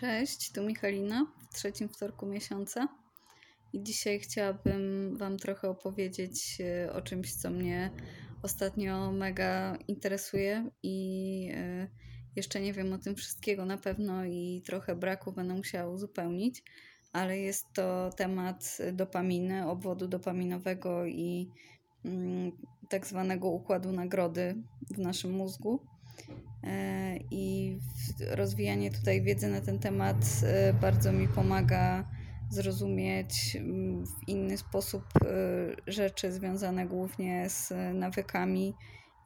Cześć, tu Michalina w trzecim wtorku miesiąca i dzisiaj chciałabym Wam trochę opowiedzieć e, o czymś, co mnie ostatnio mega interesuje i e, jeszcze nie wiem o tym wszystkiego na pewno i trochę braku będę musiała uzupełnić, ale jest to temat dopaminy, obwodu dopaminowego i mm, tak zwanego układu nagrody w naszym mózgu. E, I rozwijanie tutaj wiedzy na ten temat e, bardzo mi pomaga zrozumieć mm, w inny sposób e, rzeczy związane głównie z nawykami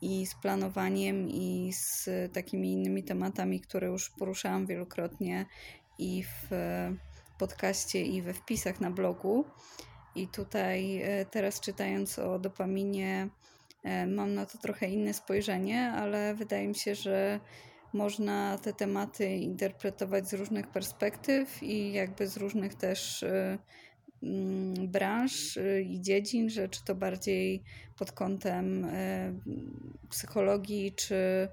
i z planowaniem i z takimi innymi tematami, które już poruszałam wielokrotnie i w podcaście i we wpisach na blogu. I tutaj teraz czytając o dopaminie mam na to trochę inne spojrzenie, ale wydaje mi się, że można te tematy interpretować z różnych perspektyw i jakby z różnych też e, mm, branż e, i dziedzin, że czy to bardziej pod kątem psychologii, czy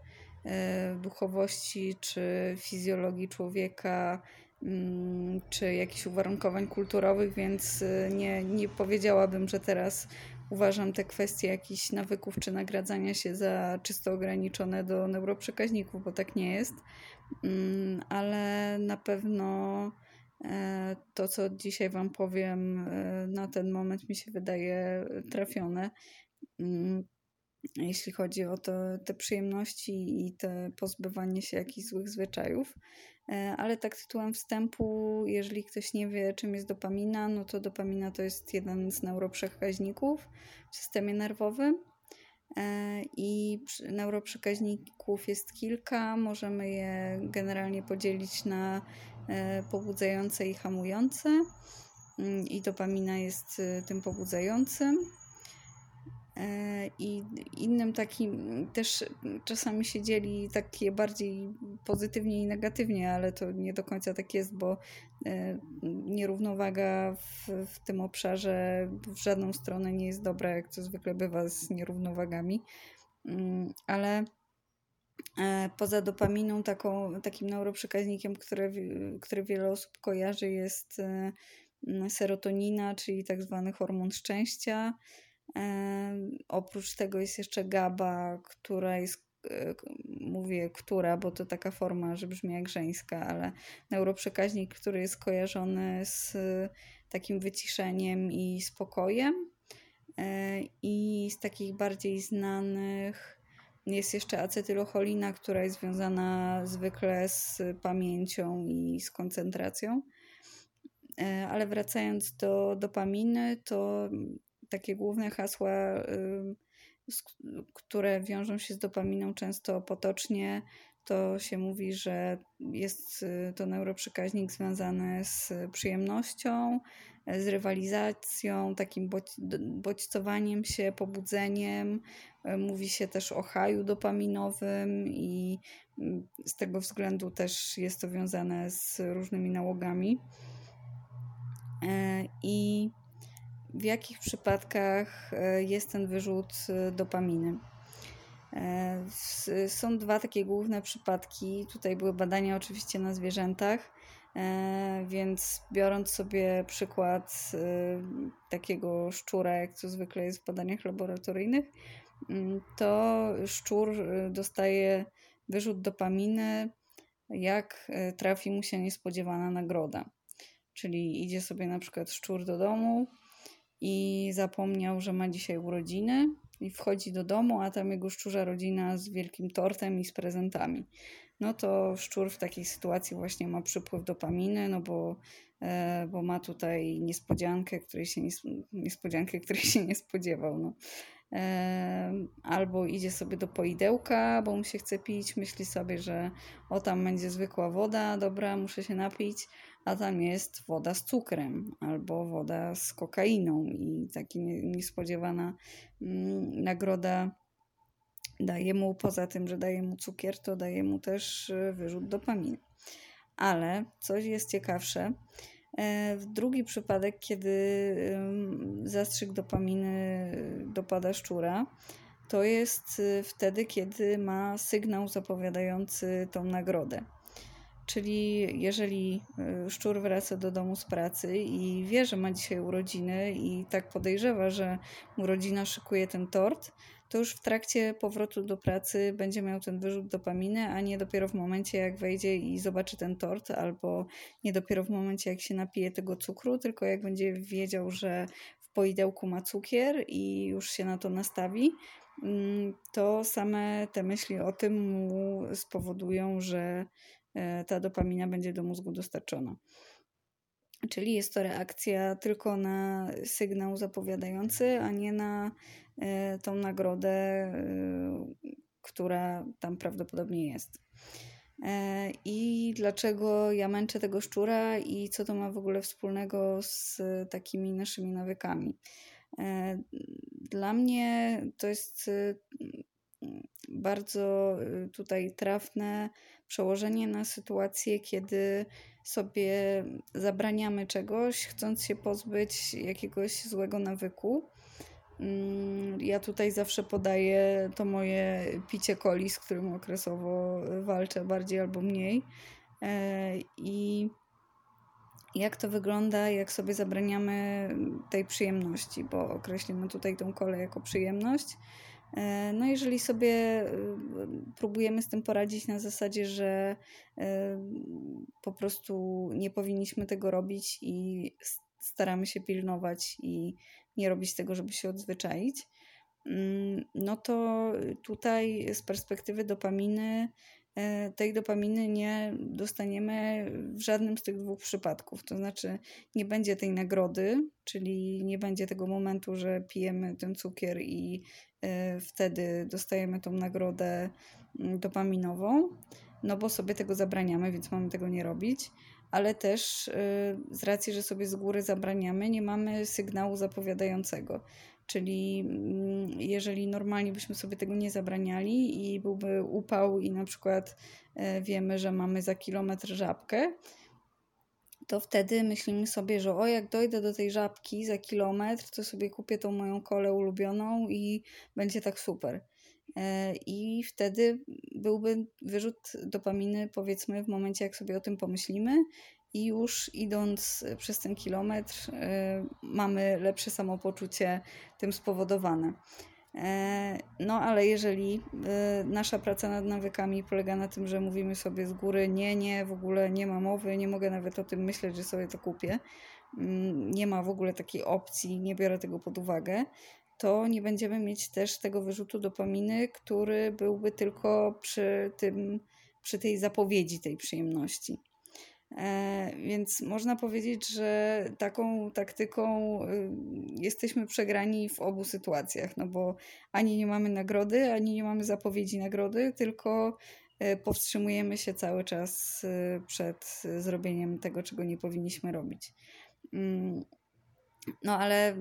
duchowości, czy fizjologii człowieka, mm, czy jakichś uwarunkowań kulturowych, więc nie, nie powiedziałabym, że teraz uważam te kwestie jakichś nawyków czy nagradzania się za czysto ograniczone do neuroprzekaźników, bo tak nie jest. Mm, ale na pewno e, to, co dzisiaj Wam powiem, e, na ten moment mi się wydaje trafione. Mm, jeśli chodzi o te przyjemności i te pozbywanie się jakichś złych zwyczajów. E, ale tak tytułem wstępu, jeżeli ktoś nie wie, czym jest dopamina, no to dopamina to jest jeden z neuroprzekaźników w systemie nerwowym. E, I neuroprzekaźników jest kilka. Możemy je generalnie podzielić na e, pobudzające i hamujące. Mm, I dopamina jest tym pobudzającym. E, I innym takim też czasami się dzieli takie bardziej pozytywnie i negatywnie, ale to nie do końca tak jest, bo e, nierównowaga w, w tym obszarze w żadną stronę nie jest dobra, jak to zwykle bywa z nierównowagami. Mm, ale e, poza dopaminą, taką, takim neuroprzekaźnikiem, który, który wiele osób kojarzy, jest serotonina, czyli tak zwany hormon szczęścia oprócz tego jest jeszcze GABA, która jest e, mówię która, bo to taka forma, że brzmi jak żeńska, ale neuroprzekaźnik, który jest kojarzony z takim wyciszeniem i spokojem. E, I z takich bardziej znanych jest jeszcze acetylocholina, która jest związana zwykle z pamięcią i z koncentracją. E, ale wracając do dopaminy, to takie główne hasła, które wiążą się z dopaminą często potocznie, to się mówi, że jest y, to neuroprzekaźnik związany z przyjemnością, z rywalizacją, takim bodźcowaniem się, pobudzeniem. Y, mówi się też o haju dopaminowym i z tego względu też jest to wiązane z różnymi nałogami. Y, I w jakich przypadkach e, jest ten wyrzut e, dopaminy. E, są dwa takie główne przypadki. Tutaj były badania oczywiście na zwierzętach, więc biorąc sobie przykład takiego szczura, jak to zwykle jest w badaniach laboratoryjnych, mm, to szczur dostaje wyrzut dopaminy, jak trafi mu się niespodziewana nagroda. Czyli idzie sobie na przykład szczur do domu, i zapomniał, że ma dzisiaj urodziny i wchodzi do domu, a tam jego szczurza rodzina z wielkim tortem i z prezentami. No to szczur w takiej sytuacji właśnie ma przypływ dopaminy, no bo, e, bo ma tutaj niespodziankę, której się nie, niespodziankę, której się nie spodziewał. No. Albo idzie sobie do poidełka, bo mu się chce pić, myśli sobie, że o tam będzie zwykła woda, dobra, muszę się napić, a tam jest woda z cukrem albo woda z kokainą i taka niespodziewana mm, nagroda daje mu, poza tym, że daje mu cukier, to daje mu też e, wyrzut dopaminy. Ale coś jest ciekawsze. E, drugi przypadek, kiedy zastrzyk dopaminy dopada szczura, to jest e, wtedy, kiedy ma sygnał zapowiadający tą nagrodę. Czyli jeżeli y, szczur wraca do domu z pracy i wie, że ma dzisiaj urodziny i tak podejrzewa, że mu rodzina szykuje ten tort, to już w trakcie powrotu do pracy będzie miał ten wyrzut dopaminy, a nie dopiero w momencie, jak wejdzie i zobaczy ten tort, albo nie dopiero w momencie, jak się napije tego cukru, tylko jak będzie wiedział, że w poidełku ma cukier i już się na to nastawi, mm, to same te myśli o tym mu spowodują, że e, ta dopamina będzie do mózgu dostarczona. Czyli jest to reakcja tylko na sygnał zapowiadający, a nie na e, tą nagrodę, e, która tam prawdopodobnie jest. E, I dlaczego ja męczę tego szczura i co to ma w ogóle wspólnego z takimi naszymi nawykami? Dla mnie to jest bardzo tutaj trafne przełożenie na sytuację, kiedy sobie zabraniamy czegoś, chcąc się pozbyć jakiegoś złego nawyku. Mm, ja tutaj zawsze podaję to moje picie coli, z którym okresowo walczę bardziej albo mniej. E, I jak to wygląda, jak sobie zabraniamy tej przyjemności, bo określimy tutaj tą kolę jako przyjemność. E, no, jeżeli sobie y, próbujemy z tym poradzić na zasadzie, że y, po prostu nie powinniśmy tego robić i staramy się pilnować i nie robić tego, żeby się odzwyczaić, mm, no to tutaj z perspektywy dopaminy E, tej dopaminy nie dostaniemy w żadnym z tych dwóch przypadków. To znaczy, nie będzie tej nagrody, czyli nie będzie tego momentu, że pijemy ten cukier i e, wtedy dostajemy tą nagrodę mm, dopaminową, no bo sobie tego zabraniamy, więc mamy tego nie robić. Ale też e, z racji, że sobie z góry zabraniamy, nie mamy sygnału zapowiadającego. Czyli mm, jeżeli normalnie byśmy sobie tego nie zabraniali i byłby upał i na przykład e, wiemy, że mamy za kilometr żabkę, to wtedy myślimy sobie, że o, jak dojdę do tej żabki za kilometr, to sobie kupię tą moją kolę ulubioną i będzie tak super. E, I wtedy byłby wyrzut dopaminy, powiedzmy, w momencie, jak sobie o tym pomyślimy, i już idąc przez ten kilometr y, mamy lepsze samopoczucie tym spowodowane. E, no, ale jeżeli y, nasza praca nad nawykami polega na tym, że mówimy sobie z góry, nie, nie, w ogóle nie ma mowy, nie mogę nawet o tym myśleć, że sobie to kupię, mm, nie ma w ogóle takiej opcji, nie biorę tego pod uwagę, to nie będziemy mieć też tego wyrzutu dopaminy, który byłby tylko przy, tym, przy tej zapowiedzi tej przyjemności. E, więc można powiedzieć, że taką taktyką y, jesteśmy przegrani w obu sytuacjach, no bo ani nie mamy nagrody, ani nie mamy zapowiedzi nagrody, tylko e, powstrzymujemy się cały czas y, przed zrobieniem tego, czego nie powinniśmy robić. No ale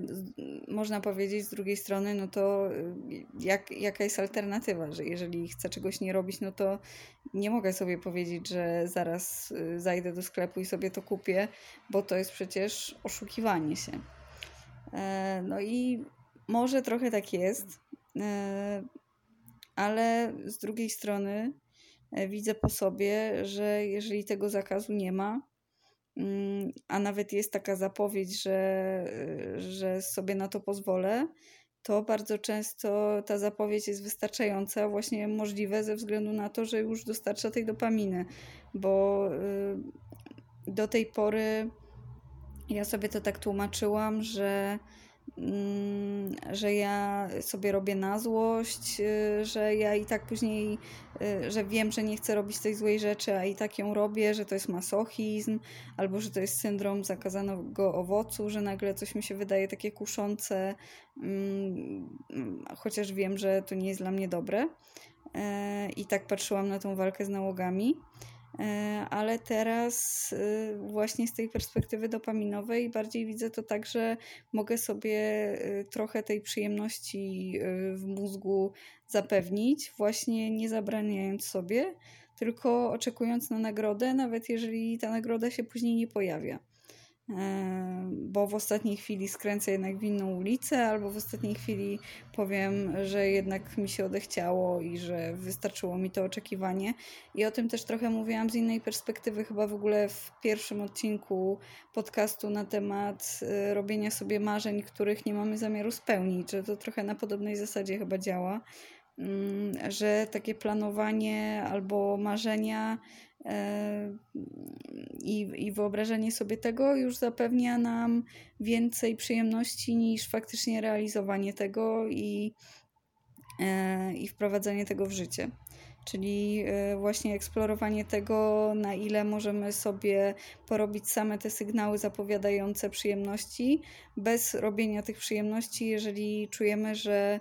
można powiedzieć z drugiej strony, no to y, jak, jaka jest alternatywa, że jeżeli chcę czegoś nie robić, no to nie mogę sobie powiedzieć, że zaraz y, zajdę do sklepu i sobie to kupię, bo to jest przecież oszukiwanie się. E, no i może trochę tak jest, e, ale z drugiej strony e, widzę po sobie, że jeżeli tego zakazu nie ma, a nawet jest taka zapowiedź, że, że sobie na to pozwolę, to bardzo często ta zapowiedź jest wystarczająca, właśnie możliwe ze względu na to, że już dostarcza tej dopaminy, bo y, do tej pory ja sobie to tak tłumaczyłam, że Mm, że ja sobie robię na złość, y, że ja i tak później, y, że wiem, że nie chcę robić tej złej rzeczy, a i tak ją robię, że to jest masochizm, albo że to jest syndrom zakazanego owocu, że nagle coś mi się wydaje takie kuszące, mm, chociaż wiem, że to nie jest dla mnie dobre. E, I tak patrzyłam na tą walkę z nałogami. E, ale teraz y, właśnie z tej perspektywy dopaminowej bardziej widzę to tak, że mogę sobie y, trochę tej przyjemności w mózgu zapewnić, właśnie nie zabraniając sobie, tylko oczekując na nagrodę, nawet jeżeli ta nagroda się później nie pojawia. Bo w ostatniej chwili skręcę jednak w inną ulicę, albo w ostatniej chwili powiem, że jednak mi się odechciało i że wystarczyło mi to oczekiwanie. I o tym też trochę mówiłam z innej perspektywy, chyba w ogóle w pierwszym odcinku podcastu na temat y, robienia sobie marzeń, których nie mamy zamiaru spełnić, że to trochę na podobnej zasadzie chyba działa. Mm, że takie planowanie albo marzenia i, i wyobrażenie sobie tego już zapewnia nam więcej przyjemności niż faktycznie realizowanie tego i, e, i wprowadzanie tego w życie. Czyli e, właśnie eksplorowanie tego, na ile możemy sobie porobić same te sygnały zapowiadające przyjemności, bez robienia tych przyjemności, jeżeli czujemy, że,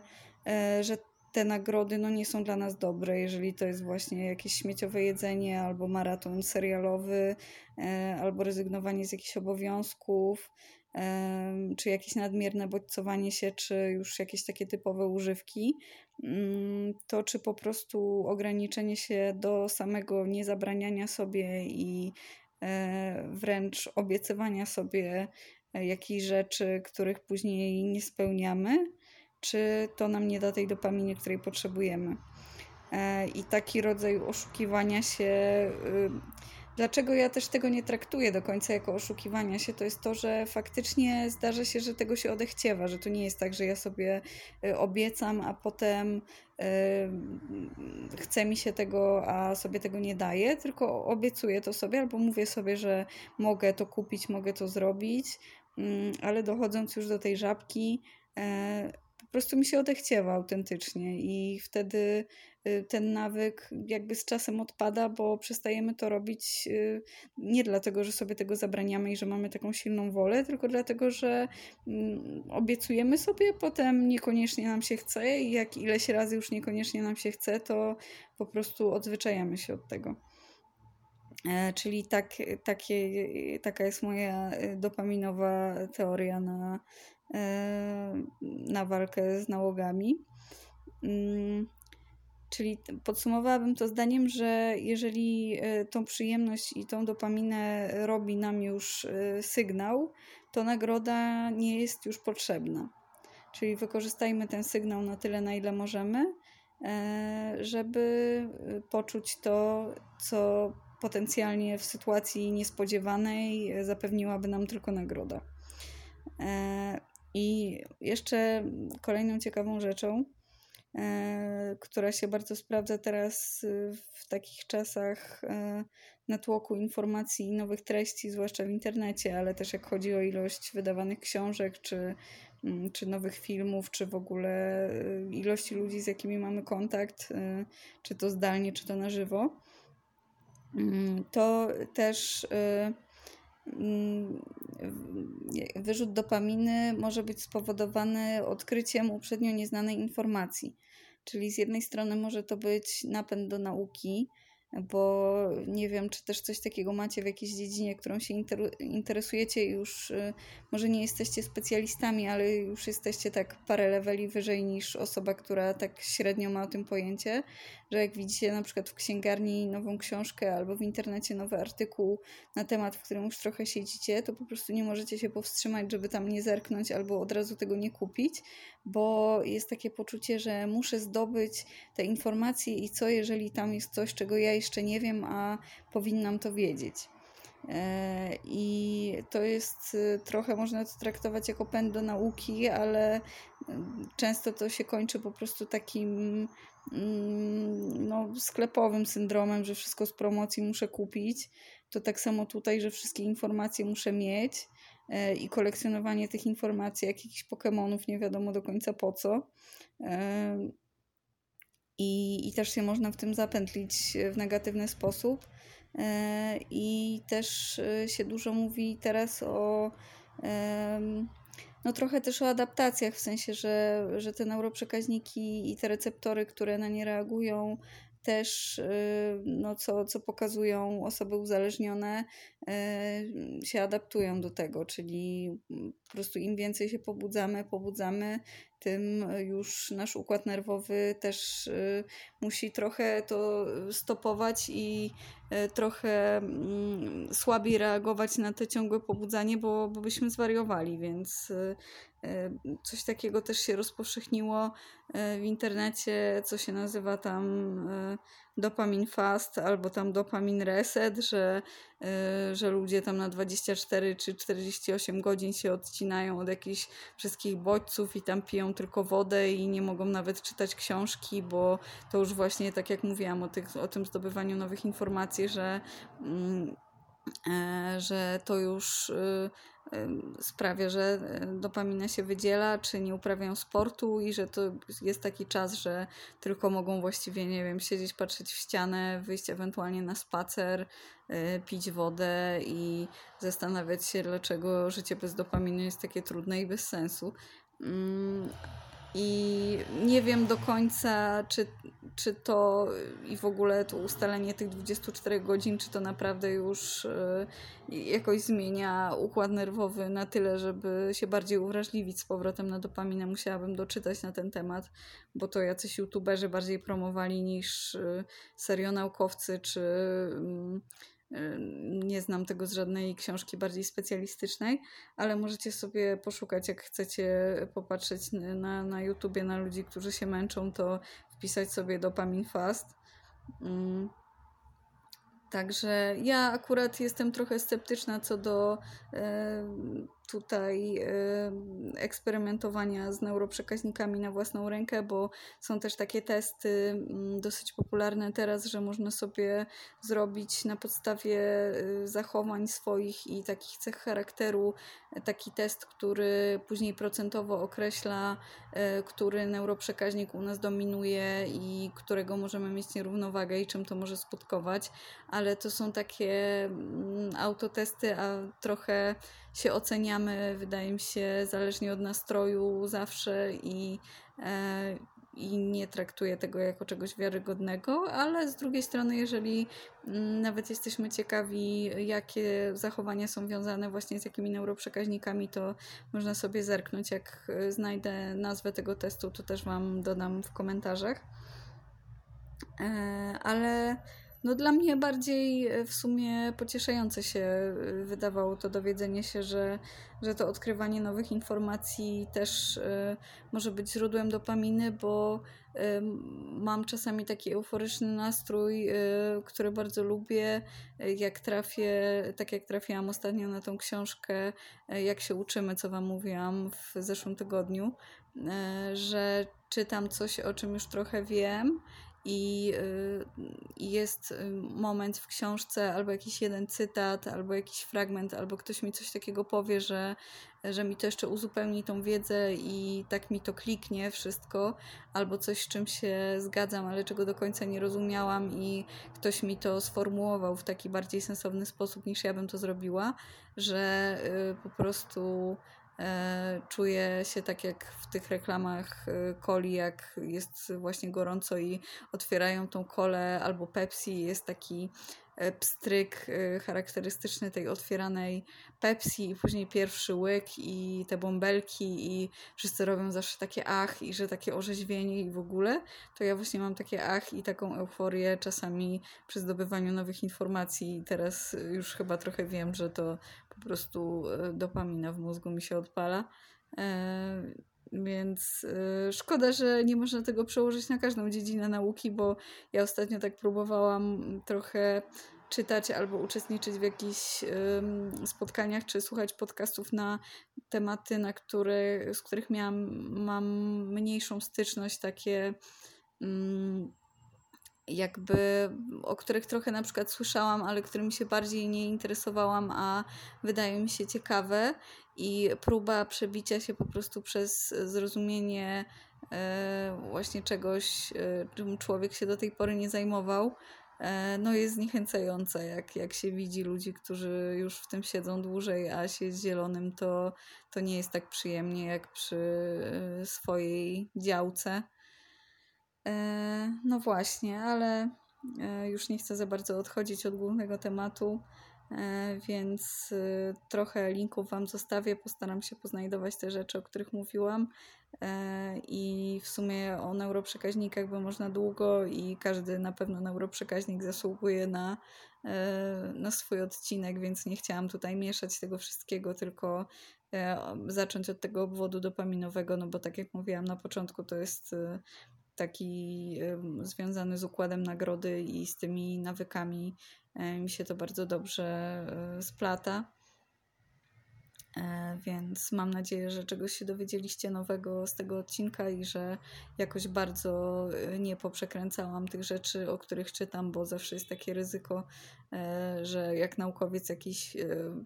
że te nagrody no, nie są dla nas dobre, jeżeli to jest właśnie jakieś śmieciowe jedzenie, albo maraton serialowy, e, albo rezygnowanie z jakichś obowiązków, e, czy jakieś nadmierne bodźcowanie się, czy już jakieś takie typowe używki, mm, to czy po prostu ograniczenie się do samego niezabraniania sobie i e, wręcz obiecywania sobie jakichś rzeczy, których później nie spełniamy, czy to nam nie da tej dopaminy, której potrzebujemy. E, I taki rodzaj oszukiwania się. Y, dlaczego ja też tego nie traktuję do końca jako oszukiwania się, to jest to, że faktycznie zdarza się, że tego się odechciewa, że to nie jest tak, że ja sobie y, obiecam, a potem y, chce mi się tego, a sobie tego nie daję, tylko obiecuję to sobie albo mówię sobie, że mogę to kupić, mogę to zrobić, mm, ale dochodząc już do tej żabki, e, prostu mi się odechciewa autentycznie i wtedy y, ten nawyk jakby z czasem odpada, bo przestajemy to robić y, nie dlatego, że sobie tego zabraniamy i że mamy taką silną wolę, tylko dlatego, że mm, obiecujemy sobie, potem niekoniecznie nam się chce i jak ileś razy już niekoniecznie nam się chce, to po prostu odzwyczajamy się od tego. E, czyli tak, takie, taka jest moja y, dopaminowa teoria na, E, na walkę z nałogami. Mm, czyli podsumowałabym to zdaniem, że jeżeli e, tą przyjemność i tą dopaminę robi nam już e, sygnał, to nagroda nie jest już potrzebna. Czyli wykorzystajmy ten sygnał na tyle, na ile możemy, żeby poczuć to, co potencjalnie w sytuacji niespodziewanej zapewniłaby nam tylko nagroda. I jeszcze kolejną ciekawą rzeczą, e, która się bardzo sprawdza teraz e, w takich czasach e, natłoku informacji i nowych treści, zwłaszcza w internecie, ale też jak chodzi o ilość wydawanych książek, czy, mm, czy nowych filmów, czy w ogóle ilości ludzi, z jakimi mamy kontakt, czy to zdalnie, czy to na żywo, mm, to też wyrzut dopaminy może być spowodowany odkryciem uprzednio nieznanej informacji. Czyli z jednej strony może to być napęd do nauki, bo nie wiem, czy też coś takiego macie w jakiejś dziedzinie, którą się interesujecie i już y, może nie jesteście specjalistami, ale już jesteście tak parę leveli wyżej niż osoba, która tak średnio ma o tym pojęcie, że jak widzicie na przykład w księgarni nową książkę albo w internecie nowy artykuł na temat, w którym już trochę siedzicie, to po prostu nie możecie się powstrzymać, żeby tam nie zerknąć albo od razu tego nie kupić, bo jest takie poczucie, że muszę zdobyć te informacje i co jeżeli tam jest coś, czego ja jeszcze nie wiem, a powinnam to wiedzieć. E, I to jest y, trochę, można to traktować jako pęd do nauki, ale mm, często to się kończy po prostu takim mm, no, sklepowym syndromem, że wszystko z promocji muszę kupić. To tak samo tutaj, że wszystkie informacje muszę mieć i kolekcjonowanie tych informacji, jak jakichś Pokémonów, nie wiadomo do końca po co. E, I, I też się można w tym zapętlić w negatywny sposób. E, I też e, się dużo mówi teraz o no trochę też o adaptacjach, w sensie, że, że te neuroprzekaźniki i te receptory, które na nie reagują, też, y, no, co, co pokazują osoby uzależnione, y, się adaptują do tego, czyli po prostu im więcej się pobudzamy, pobudzamy, tym już nasz układ nerwowy też musi trochę to stopować i trochę mm, słabiej reagować na te ciągłe pobudzanie, bo, bo byśmy zwariowali, więc coś takiego też się rozpowszechniło w internecie, co się nazywa tam dopamin fast albo tam dopamin reset, że, yy, że ludzie tam na 24 czy 48 godzin się odcinają od jakichś wszystkich bodźców i tam piją tylko wodę i nie mogą nawet czytać książki, bo to już właśnie tak jak mówiłam o, tych, o tym zdobywaniu nowych informacji, że, yy, że to już yy, sprawia, że dopamina się wydziela, czy nie uprawiają sportu i że to jest taki czas, że tylko mogą właściwie, nie wiem, siedzieć, patrzeć w ścianę, wyjść ewentualnie na spacer, y, pić wodę i zastanawiać się, dlaczego życie bez dopaminy jest takie trudne i bez sensu. I nie wiem do końca, czy, czy to i w ogóle to ustalenie tych 24 godzin, czy to naprawdę już y, jakoś zmienia układ nerwowy na tyle, żeby się bardziej uwrażliwić z powrotem na dopaminę. Musiałabym doczytać na ten temat, bo to jacyś youtuberzy bardziej promowali niż y, serio naukowcy, czy mm, nie znam tego z żadnej książki bardziej specjalistycznej, ale możecie sobie poszukać, jak chcecie popatrzeć na, na YouTubie na ludzi, którzy się męczą, to wpisać sobie dopamin fast. Także ja akurat jestem trochę sceptyczna co do e, tutaj eksperymentowania z neuroprzekaźnikami na własną rękę, bo są też takie testy mm, dosyć popularne teraz, że można sobie zrobić na podstawie y, zachowań swoich i takich cech charakteru taki test, który później procentowo określa, y, który neuroprzekaźnik u nas dominuje i którego możemy mieć nierównowagę i czym to może skutkować, ale to są takie mm, autotesty, a trochę się oceniamy, wydaje mi się, zależnie od nastroju zawsze i, e, i nie traktuję tego jako czegoś wiarygodnego, ale z drugiej strony, jeżeli mm, nawet jesteśmy ciekawi, jakie zachowania są wiązane właśnie z jakimi neuroprzekaźnikami, to można sobie zerknąć. Jak znajdę nazwę tego testu, to też Wam dodam w komentarzach. E, ale no dla mnie bardziej e, w sumie pocieszające się e, wydawało to dowiedzenie się, że, że to odkrywanie nowych informacji też y, może być źródłem dopaminy, bo mam czasami taki euforyczny nastrój, który bardzo lubię, jak trafię, tak jak trafiłam ostatnio na tą książkę, jak się uczymy, co Wam mówiłam w zeszłym tygodniu, że czytam coś, o czym już trochę wiem i, y, i jest y, moment w książce, albo jakiś jeden cytat, albo jakiś fragment, albo ktoś mi coś takiego powie, że, że mi to jeszcze uzupełni tą wiedzę i tak mi to kliknie wszystko, albo coś, z czym się zgadzam, ale czego do końca nie rozumiałam i ktoś mi to sformułował w taki bardziej sensowny sposób niż ja bym to zrobiła, że y, po prostu czuję się tak jak w tych reklamach e, coli, jak jest właśnie gorąco i otwierają tą kolę albo Pepsi, jest taki e, pstryk charakterystyczny tej otwieranej Pepsi i później pierwszy łyk i te bąbelki i wszyscy robią zawsze takie ach i że takie orzeźwienie i w ogóle, to ja właśnie mam takie ach i taką euforię czasami przy zdobywaniu nowych informacji i teraz już chyba trochę wiem, że to po prostu e, dopamina w mózgu mi się odpala. E, więc e, szkoda, że nie można tego przełożyć na każdą dziedzinę nauki, bo ja ostatnio tak próbowałam trochę czytać albo uczestniczyć w jakichś spotkaniach, czy słuchać podcastów na tematy, na które, z których miałam, mam mniejszą styczność, takie mm, jakby, o których trochę na przykład słyszałam, ale którymi się bardziej nie interesowałam, a wydają mi się ciekawe i próba przebicia się po prostu przez zrozumienie e, właśnie czegoś, e, czym człowiek się do tej pory nie zajmował, e, no jest zniechęcająca, jak, jak się widzi ludzi, którzy już w tym siedzą dłużej, a się z zielonym to, to nie jest tak przyjemnie jak przy swojej działce. E, no właśnie, ale e, już nie chcę za bardzo odchodzić od głównego tematu. E, więc trochę linków Wam zostawię. Postaram się poznajdować te rzeczy, o których mówiłam. I w sumie o neuroprzekaźnikach by można długo, i każdy na pewno neuroprzekaźnik zasługuje na, na swój odcinek, więc nie chciałam tutaj mieszać tego wszystkiego, tylko zacząć od tego obwodu dopaminowego, no bo tak jak mówiłam na początku, to jest taki związany z układem nagrody i z tymi nawykami E, mi się to bardzo dobrze e, splata. E, więc mam nadzieję, że czegoś się dowiedzieliście nowego z tego odcinka i że jakoś bardzo nie poprzekręcałam tych rzeczy, o których czytam, bo zawsze jest takie ryzyko, że jak naukowiec jakiś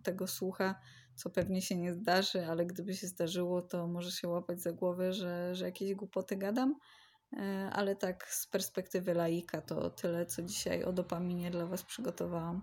tego słucha, co pewnie się nie zdarzy, ale gdyby się zdarzyło, to może się łapać za głowę, że, że jakieś głupoty gadam. E, ale tak z perspektywy laika to tyle, co dzisiaj o dopaminie dla Was przygotowałam.